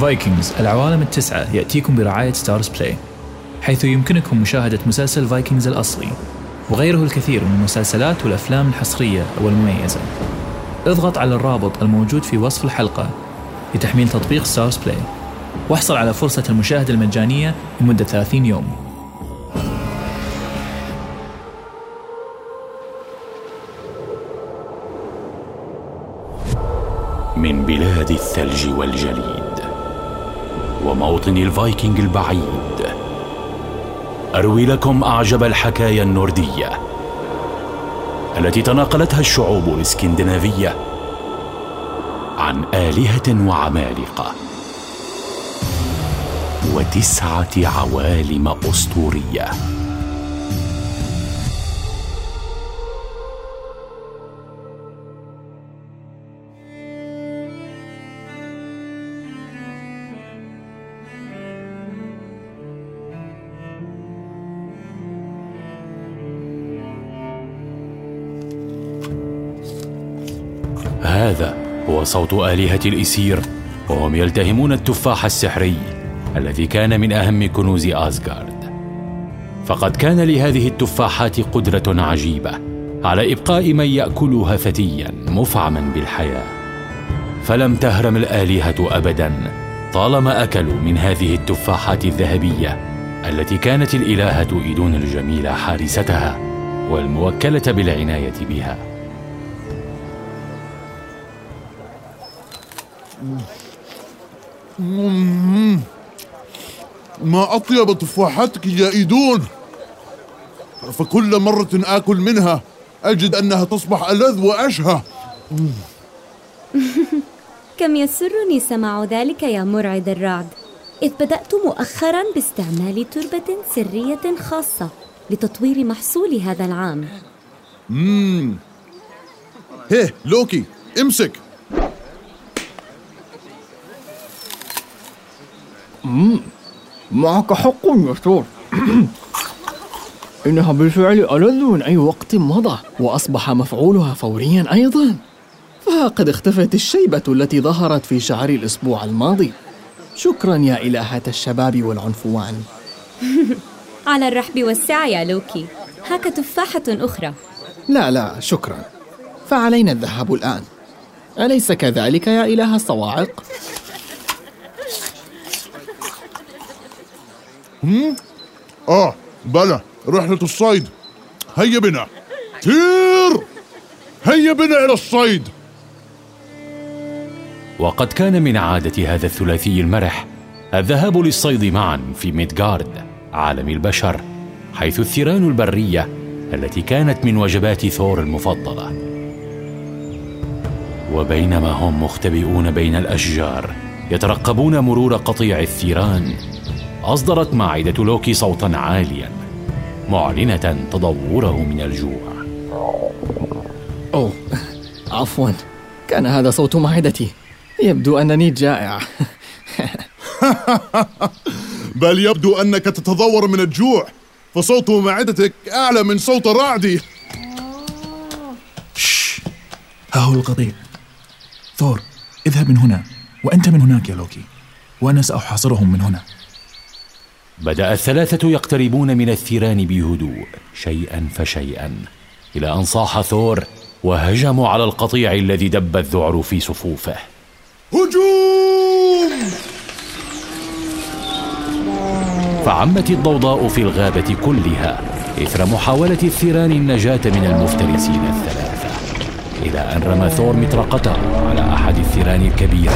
Vikings العوالم التسعة يأتيكم برعاية StarzPlay حيث يمكنكم مشاهدة مسلسل Vikings الأصلي وغيره الكثير من المسلسلات والأفلام الحصرية والمميزة. اضغط على الرابط الموجود في وصف الحلقة لتحميل تطبيق StarzPlay واحصل على فرصة المشاهدة المجانية لمدة 30 يوم. من بلاد الثلج والجليد وموطن الفايكنج البعيد. أروي لكم أعجب الحكايا النورديه التي تناقلتها الشعوب الإسكندنافية عن آلهة وعمالقة. وتسعة عوالم أسطورية. هذا هو صوت آلهة الإسير وهم يلتهمون التفاح السحري الذي كان من أهم كنوز آسغارد فقد كان لهذه التفاحات قدرة عجيبة على إبقاء من يأكلها فتيا مفعما بالحياة. فلم تهرم الآلهة أبدا طالما أكلوا من هذه التفاحات الذهبية التي كانت الإلهة إيدون الجميلة حارستها والموكلة بالعناية بها. ما أطيب تفاحتك يا إيدون فكل مرة آكل منها أجد أنها تصبح ألذ وأشهى. كم يسرني سماع ذلك يا مرعد الرعد؟ إذ بدأت مؤخرا باستعمال تربة سرية خاصة لتطوير محصول هذا العام. مم. هيه لوكي امسك. معك حق يا ثور إنها بالفعل ألذ من أي وقت مضى وأصبح مفعولها فوريا أيضا. فها قد اختفت الشيبة التي ظهرت في شعري الأسبوع الماضي. شكرا يا إلهة الشباب والعنفوان. على الرحب والسعة يا لوكي. هاك تفاحة أخرى. لا لا شكرا. فعلينا الذهاب الآن. أليس كذلك يا إله الصواعق؟ آه بلى. رحلة الصيد. هيا بنا. تير! هيا بنا إلى الصيد. وقد كان من عادة هذا الثلاثي المرح الذهاب للصيد معا في ميدغارد عالم البشر حيث الثيران البرية التي كانت من وجبات ثور المفضلة. وبينما هم مختبئون بين الأشجار يترقبون مرور قطيع الثيران أصدرت ماعدة لوكي صوتا عاليا معلنة تضوره من الجوع. أوه عفوا كان هذا صوت معدتي. يبدو أنني جائع. بل يبدو أنك تتضور من الجوع فصوت معدتك أعلى من صوت رعدي ها هو القضيب. ثور اذهب من هنا وأنت من هناك يا لوكي وأنا سأحاصرهم من هنا. بدأ الثلاثة يقتربون من الثيران بهدوء شيئا فشيئا إلى أن صاح ثور وهجموا على القطيع الذي دب الذعر في صفوفه. هجوم! فعمت الضوضاء في الغابة كلها إثر محاولة الثيران النجاة من المفترسين الثلاثة. إلى أن رمى ثور مطرقته على أحد الثيران الكبيرة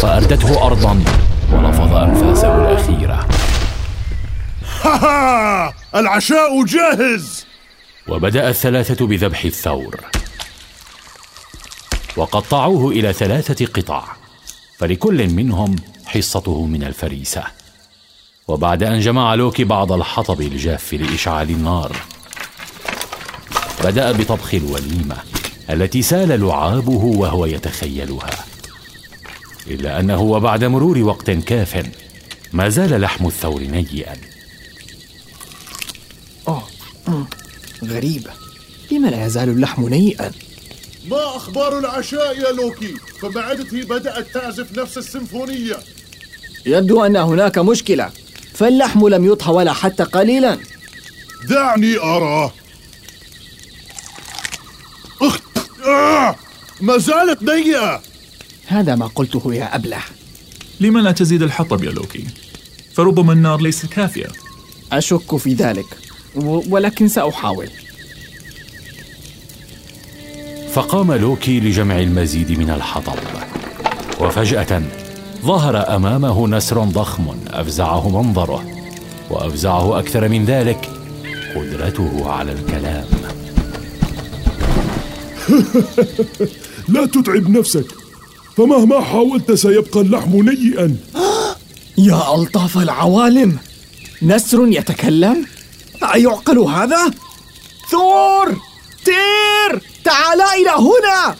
فأردته أرضا ولفظ أنفاسه الأخيرة. ها العشاء جاهز! وبدأ الثلاثة بذبح الثور. وقطعوه إلى ثلاثة قطع فلكل منهم حصته من الفريسة. وبعد أن جمع لوكي بعض الحطب الجاف لإشعال النار بدأ بطبخ الوليمة التي سال لعابه وهو يتخيلها. إلا أنه وبعد مرور وقت كاف. ما زال لحم الثور نيئا. أوه مم. غريبة لم لا يزال اللحم نيئا؟ ما أخبار العشاء يا لوكي؟ فمعدتي بدأت تعزف نفس السيمفونية. يبدو أن هناك مشكلة. فاللحم لم يطهى ولا حتى قليلا. دعني أرى. أخ آه! ما زالت نيئة. هذا ما قلته يا أبلة. لما لا تزيد الحطب يا لوكي؟ فربما النار ليست كافية. أشك في ذلك و- ولكن سأحاول. فقام لوكي لجمع المزيد من الحطب. وفجأة ظهر أمامه نسر ضخم أفزعه منظره وأفزعه أكثر من ذلك قدرته على الكلام. لا تتعب نفسك. فمهما حاولت سيبقى اللحم نيئا. يا ألطاف العوالم نسر يتكلم؟ أيعقل هذا؟ ثور! تير! تعالا إلى هنا!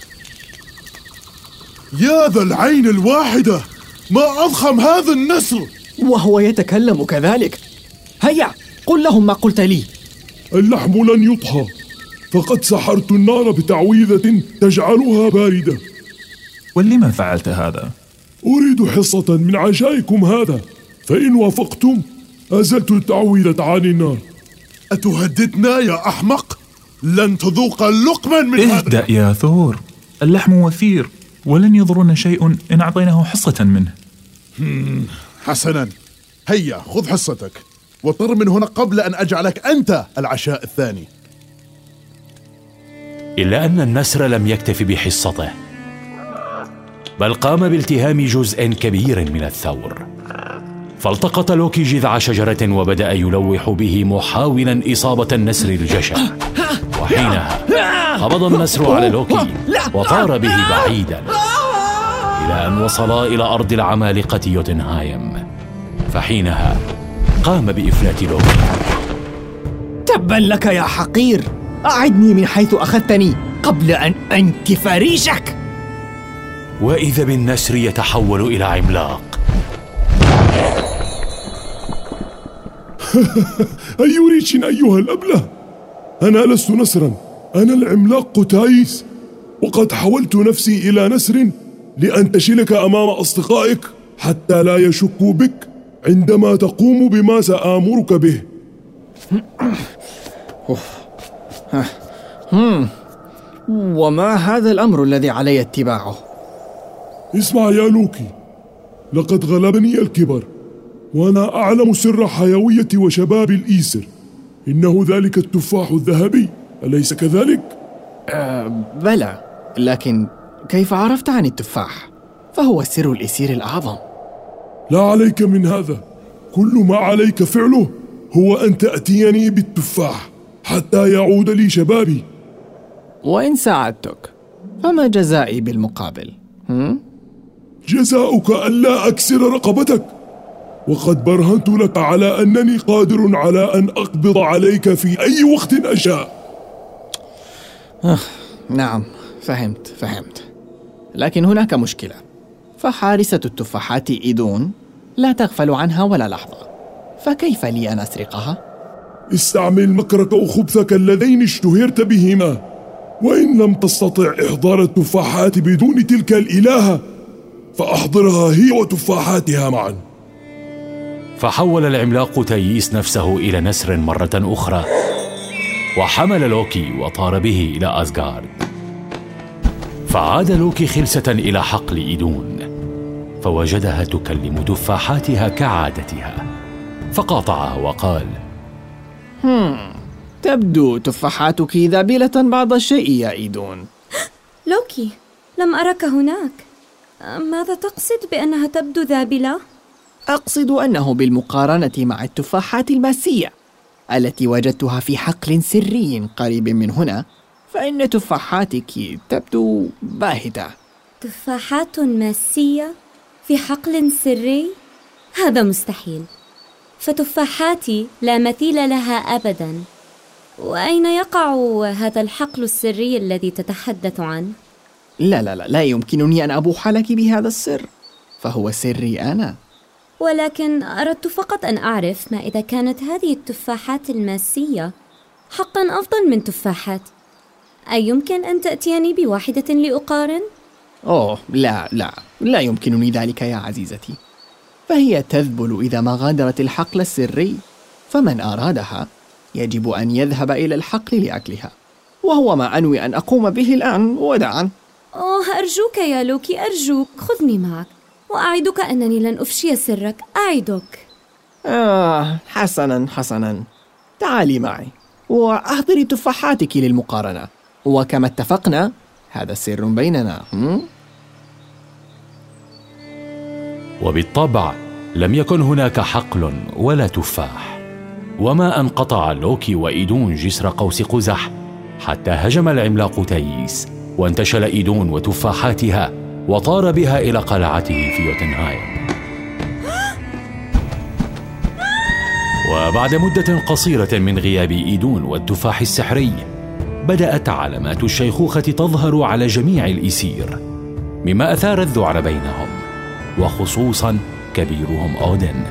يا ذا العين الواحدة ما أضخم هذا النسر! وهو يتكلم كذلك. هيا قل لهم ما قلت لي. اللحم لن يطهى فقد سحرت النار بتعويذة تجعلها باردة. ولما فعلت هذا؟ أريد حصة من عشائكم هذا فإن وافقتم أزلت التعويذة عن النار. أتهددنا يا أحمق؟ لن تذوق لقما من هذا. اهدأ يا ثور اللحم وفير ولن يضرنا شيء إن أعطيناه حصة منه. حسنا. هيا خذ حصتك وطر من هنا قبل أن أجعلك أنت العشاء الثاني. إلا أن النسر لم يكتف بحصته. بل قام بالتهام جزء كبير من الثور. فالتقط لوكي جذع شجرة وبدأ يلوح به محاولا إصابة النسر الجشع. وحينها قبض النسر على لوكي وطار به بعيدا. إلى أن وصلا إلى أرض العمالقة يوتنهايم. فحينها قام بإفلات لوكي. تبا لك يا حقير. أعدني من حيث أخذتني قبل أن أنتف ريشك. وإذا بالنسر يتحول إلى عملاق. أي ريش أيها الأبلة؟ أنا لست نسرا. أنا العملاق قتايس. وقد حولت نفسي إلى نسر لأنتشلك أمام أصدقائك حتى لا يشكوا بك عندما تقوم بما سآمرك به. وما هذا الأمر الذي علي اتباعه؟ اسمع يا لوكي لقد غلبني الكبر وأنا أعلم سر حيوية وشباب الإيسر إنه ذلك التفاح الذهبي أليس كذلك؟ بلى لكن كيف عرفت عن التفاح؟ فهو سر الإسير الأعظم لا عليك من هذا كل ما عليك فعله هو أن تأتيني بالتفاح حتى يعود لي شبابي وإن ساعدتك فما جزائي بالمقابل؟ هم؟ جزاؤك ألا أكسر رقبتك. وقد برهنت لك على أنني قادر على أن أقبض عليك في أي وقت أشاء. نعم فهمت فهمت. لكن هناك مشكلة. فحارسة التفاحات إيدون لا تغفل عنها ولا لحظة. فكيف لي أن أسرقها؟ استعمل مكرك وخبثك اللذين اشتهرت بهما. وإن لم تستطع إحضار التفاحات بدون تلك الإلهة فأحضرها هي وتفاحاتها معا. فحول العملاق تييس نفسه إلى نسر مرة أخرى وحمل لوكي وطار به إلى أسغارد فعاد لوكي خلسة إلى حقل إيدون فوجدها تكلم تفاحاتها كعادتها فقاطعها وقال تبدو تفاحاتك ذابلة بعض الشيء يا إيدون. لوكي لم أرك هناك. ماذا تقصد بأنها تبدو ذابلة؟ أقصد أنه بالمقارنة مع التفاحات الماسية التي وجدتها في حقل سري قريب من هنا فإن تفاحاتك تبدو باهتة تفاحات ماسية في حقل سري؟ هذا مستحيل فتفاحاتي لا مثيل لها أبدا وأين يقع هذا الحقل السري الذي تتحدث عنه؟ لا لا لا لا يمكنني أن أبوح لك بهذا السر. فهو سري أنا. ولكن أردت فقط أن أعرف ما إذا كانت هذه التفاحات الماسية حقا أفضل من تفاحات. أيمكن أن تأتيني بواحدة لأقارن؟ أوه لا لا لا يمكنني ذلك يا عزيزتي. فهي تذبل إذا ما غادرت الحقل السري. فمن أرادها يجب أن يذهب إلى الحقل لأكلها. وهو ما أنوي أن أقوم به الآن. وداعا أوه أرجوك يا لوكي أرجوك خذني معك. وأعدك أنني لن أفشي سرك أعدك. آه حسنا حسنا. تعالي معي. وأحضري تفاحاتك للمقارنة. وكما اتفقنا هذا سر بيننا. هم؟ وبالطبع لم يكن هناك حقل ولا تفاح. وما ان قطع لوكي وإيدون جسر قوس قزح حتى هجم العملاق تاييس وانتشل ايدون وتفاحاتها وطار بها إلى قلعته في يوتنهايم وبعد مدة قصيرة من غياب ايدون والتفاح السحري بدأت علامات الشيخوخة تظهر على جميع الإسير مما أثار الذعر بينهم وخصوصا كبيرهم أودن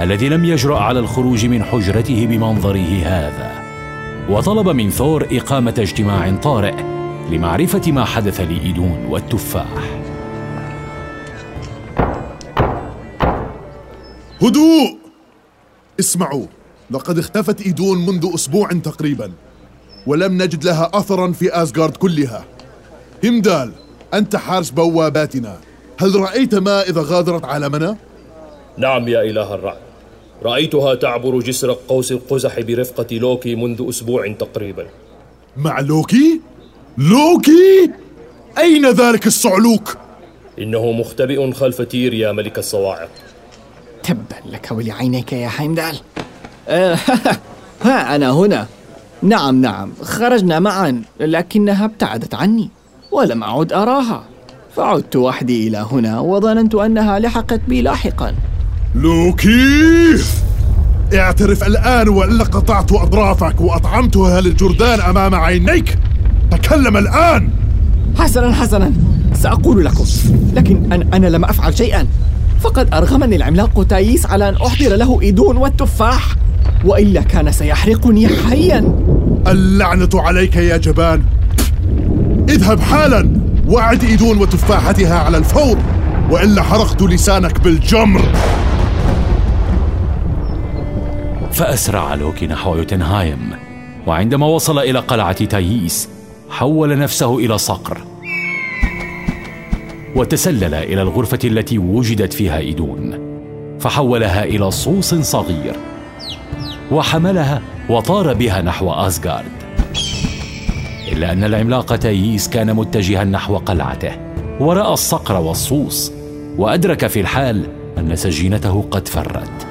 الذي لم يجرأ على الخروج من حجرته بمنظره هذا. وطلب من ثور إقامة اجتماع طارئ لمعرفة ما حدث لإيدون والتفاح. هدوء! اسمعوا لقد اختفت إيدون منذ أسبوع تقريبا ولم نجد لها اثرا في آسغارد كلها. همدال أنت حارس بواباتنا. هل رأيت ما إذا غادرت عالمنا؟ نعم يا إله الرعد رأيتها تعبر جسر قوس القزح برفقة لوكي منذ أسبوع تقريبا. مع لوكي؟ لوكي! أين ذلك الصعلوك؟ إنه مختبئ خلف تير يا ملك الصواعق. تبا لك ولعينيك يا حيمدال آه، ها أنا هنا. نعم نعم خرجنا معا لكنها ابتعدت عني ولم أعد أراها. فعدت وحدي إلى هنا وظننت أنها لحقت بي لاحقا. لوكي! اعترف الآن وإلا قطعت أطرافك وأطعمتها للجردان أمام عينيك. تكلم الآن. حسنا حسنا. سأقول لكم لكن أنا, أنا لم أفعل شيئا. فقد أرغمني العملاق تاييس على أن أحضر له إيدون والتفاح. وإلا كان سيحرقني حيا. اللعنة عليك يا جبان. اذهب حالا وأعد إيدون وتفاحتها على الفور. وإلا حرقت لسانك بالجمر. فأسرع لوكي نحو يوتنهايم. وعندما وصل إلى قلعة تاييس حول نفسه إلى صقر وتسلل إلى الغرفة التي وجدت فيها إيدون فحولها إلى صوص صغير وحملها وطار بها نحو أسغارد إلا أن العملاق تاييس كان متجها نحو قلعته ورأى الصقر والصوص وأدرك في الحال أن سجينته قد فرت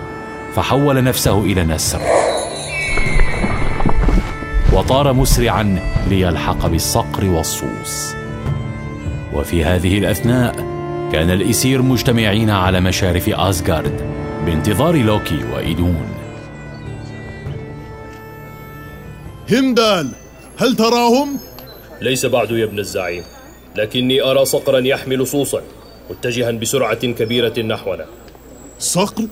فحول نفسه إلى نسر. وطار مسرعا ليلحق بالصقر والصوص وفي هذه الأثناء كان الإسير مجتمعين على مشارف اسغارد بانتظار لوكي وإيدون همدال هل تراهم؟ ليس بعد يا ابن الزعيم لكني أرى صقرا يحمل صوصا متجها بسرعة كبيرة نحونا صقر؟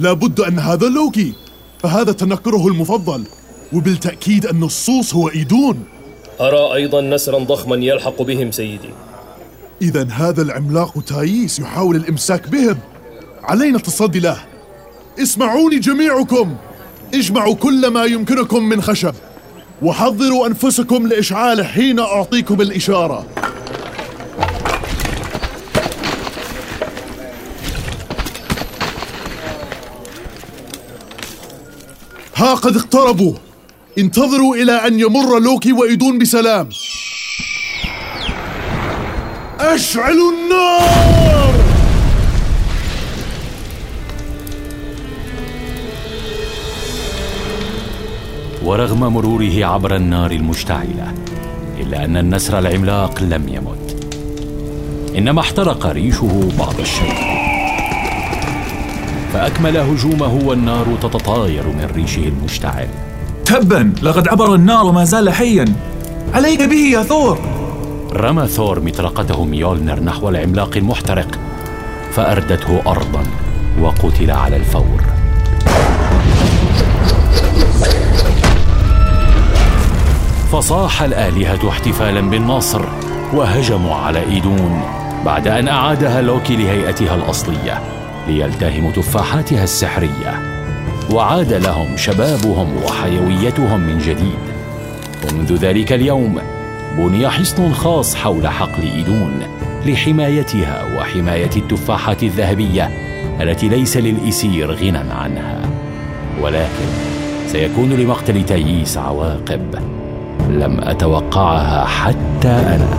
لابد أن هذا لوكي فهذا تنكره المفضل وبالتأكيد أن الصوص هو إيدون. أرى أيضا نسرا ضخما يلحق بهم سيدي. إذا هذا العملاق تاييس يحاول الإمساك بهم. علينا التصدي له. اسمعوني جميعكم. اجمعوا كل ما يمكنكم من خشب. وحضروا أنفسكم لإشعاله حين أعطيكم الإشارة. ها قد اقتربوا. انتظروا إلى أن يمر لوكي وإيدون بسلام. أشعلوا النار! ورغم مروره عبر النار المشتعلة إلا أن النسر العملاق لم يمت. إنما احترق ريشه بعض الشيء. فأكمل هجومه والنار تتطاير من ريشه المشتعل. تبا لقد عبر النار وما زال حيا. عليك به يا ثور. رمى ثور مطرقته ميولنر نحو العملاق المحترق فأردته أرضا وقتل على الفور. فصاح الآلهة احتفالا بالنصر وهجموا على إيدون بعد أن أعادها لوكي لهيئتها الأصلية ليلتهم تفاحاتها السحرية. وعاد لهم شبابهم وحيويتهم من جديد. ومنذ ذلك اليوم بني حصن خاص حول حقل إيدون لحمايتها وحماية التفاحات الذهبية التي ليس للإسير غنى عنها. ولكن سيكون لمقتل تاييس عواقب لم أتوقعها حتى أنا.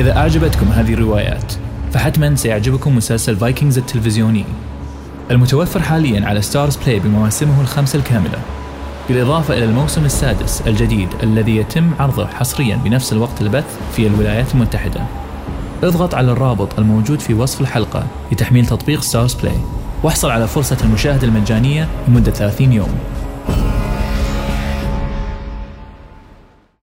إذا أعجبتكم هذه الروايات فحتما سيعجبكم مسلسل Vikings التلفزيوني. المتوفر حاليا على StarzPlay بمواسمه الخمسة الكاملة. بالإضافة إلى الموسم السادس الجديد الذي يتم عرضه حصريا بنفس الوقت البث في الولايات المتحدة. اضغط على الرابط الموجود في وصف الحلقة لتحميل تطبيق StarzPlay واحصل على فرصة المشاهدة المجانية لمدة 30 يوم.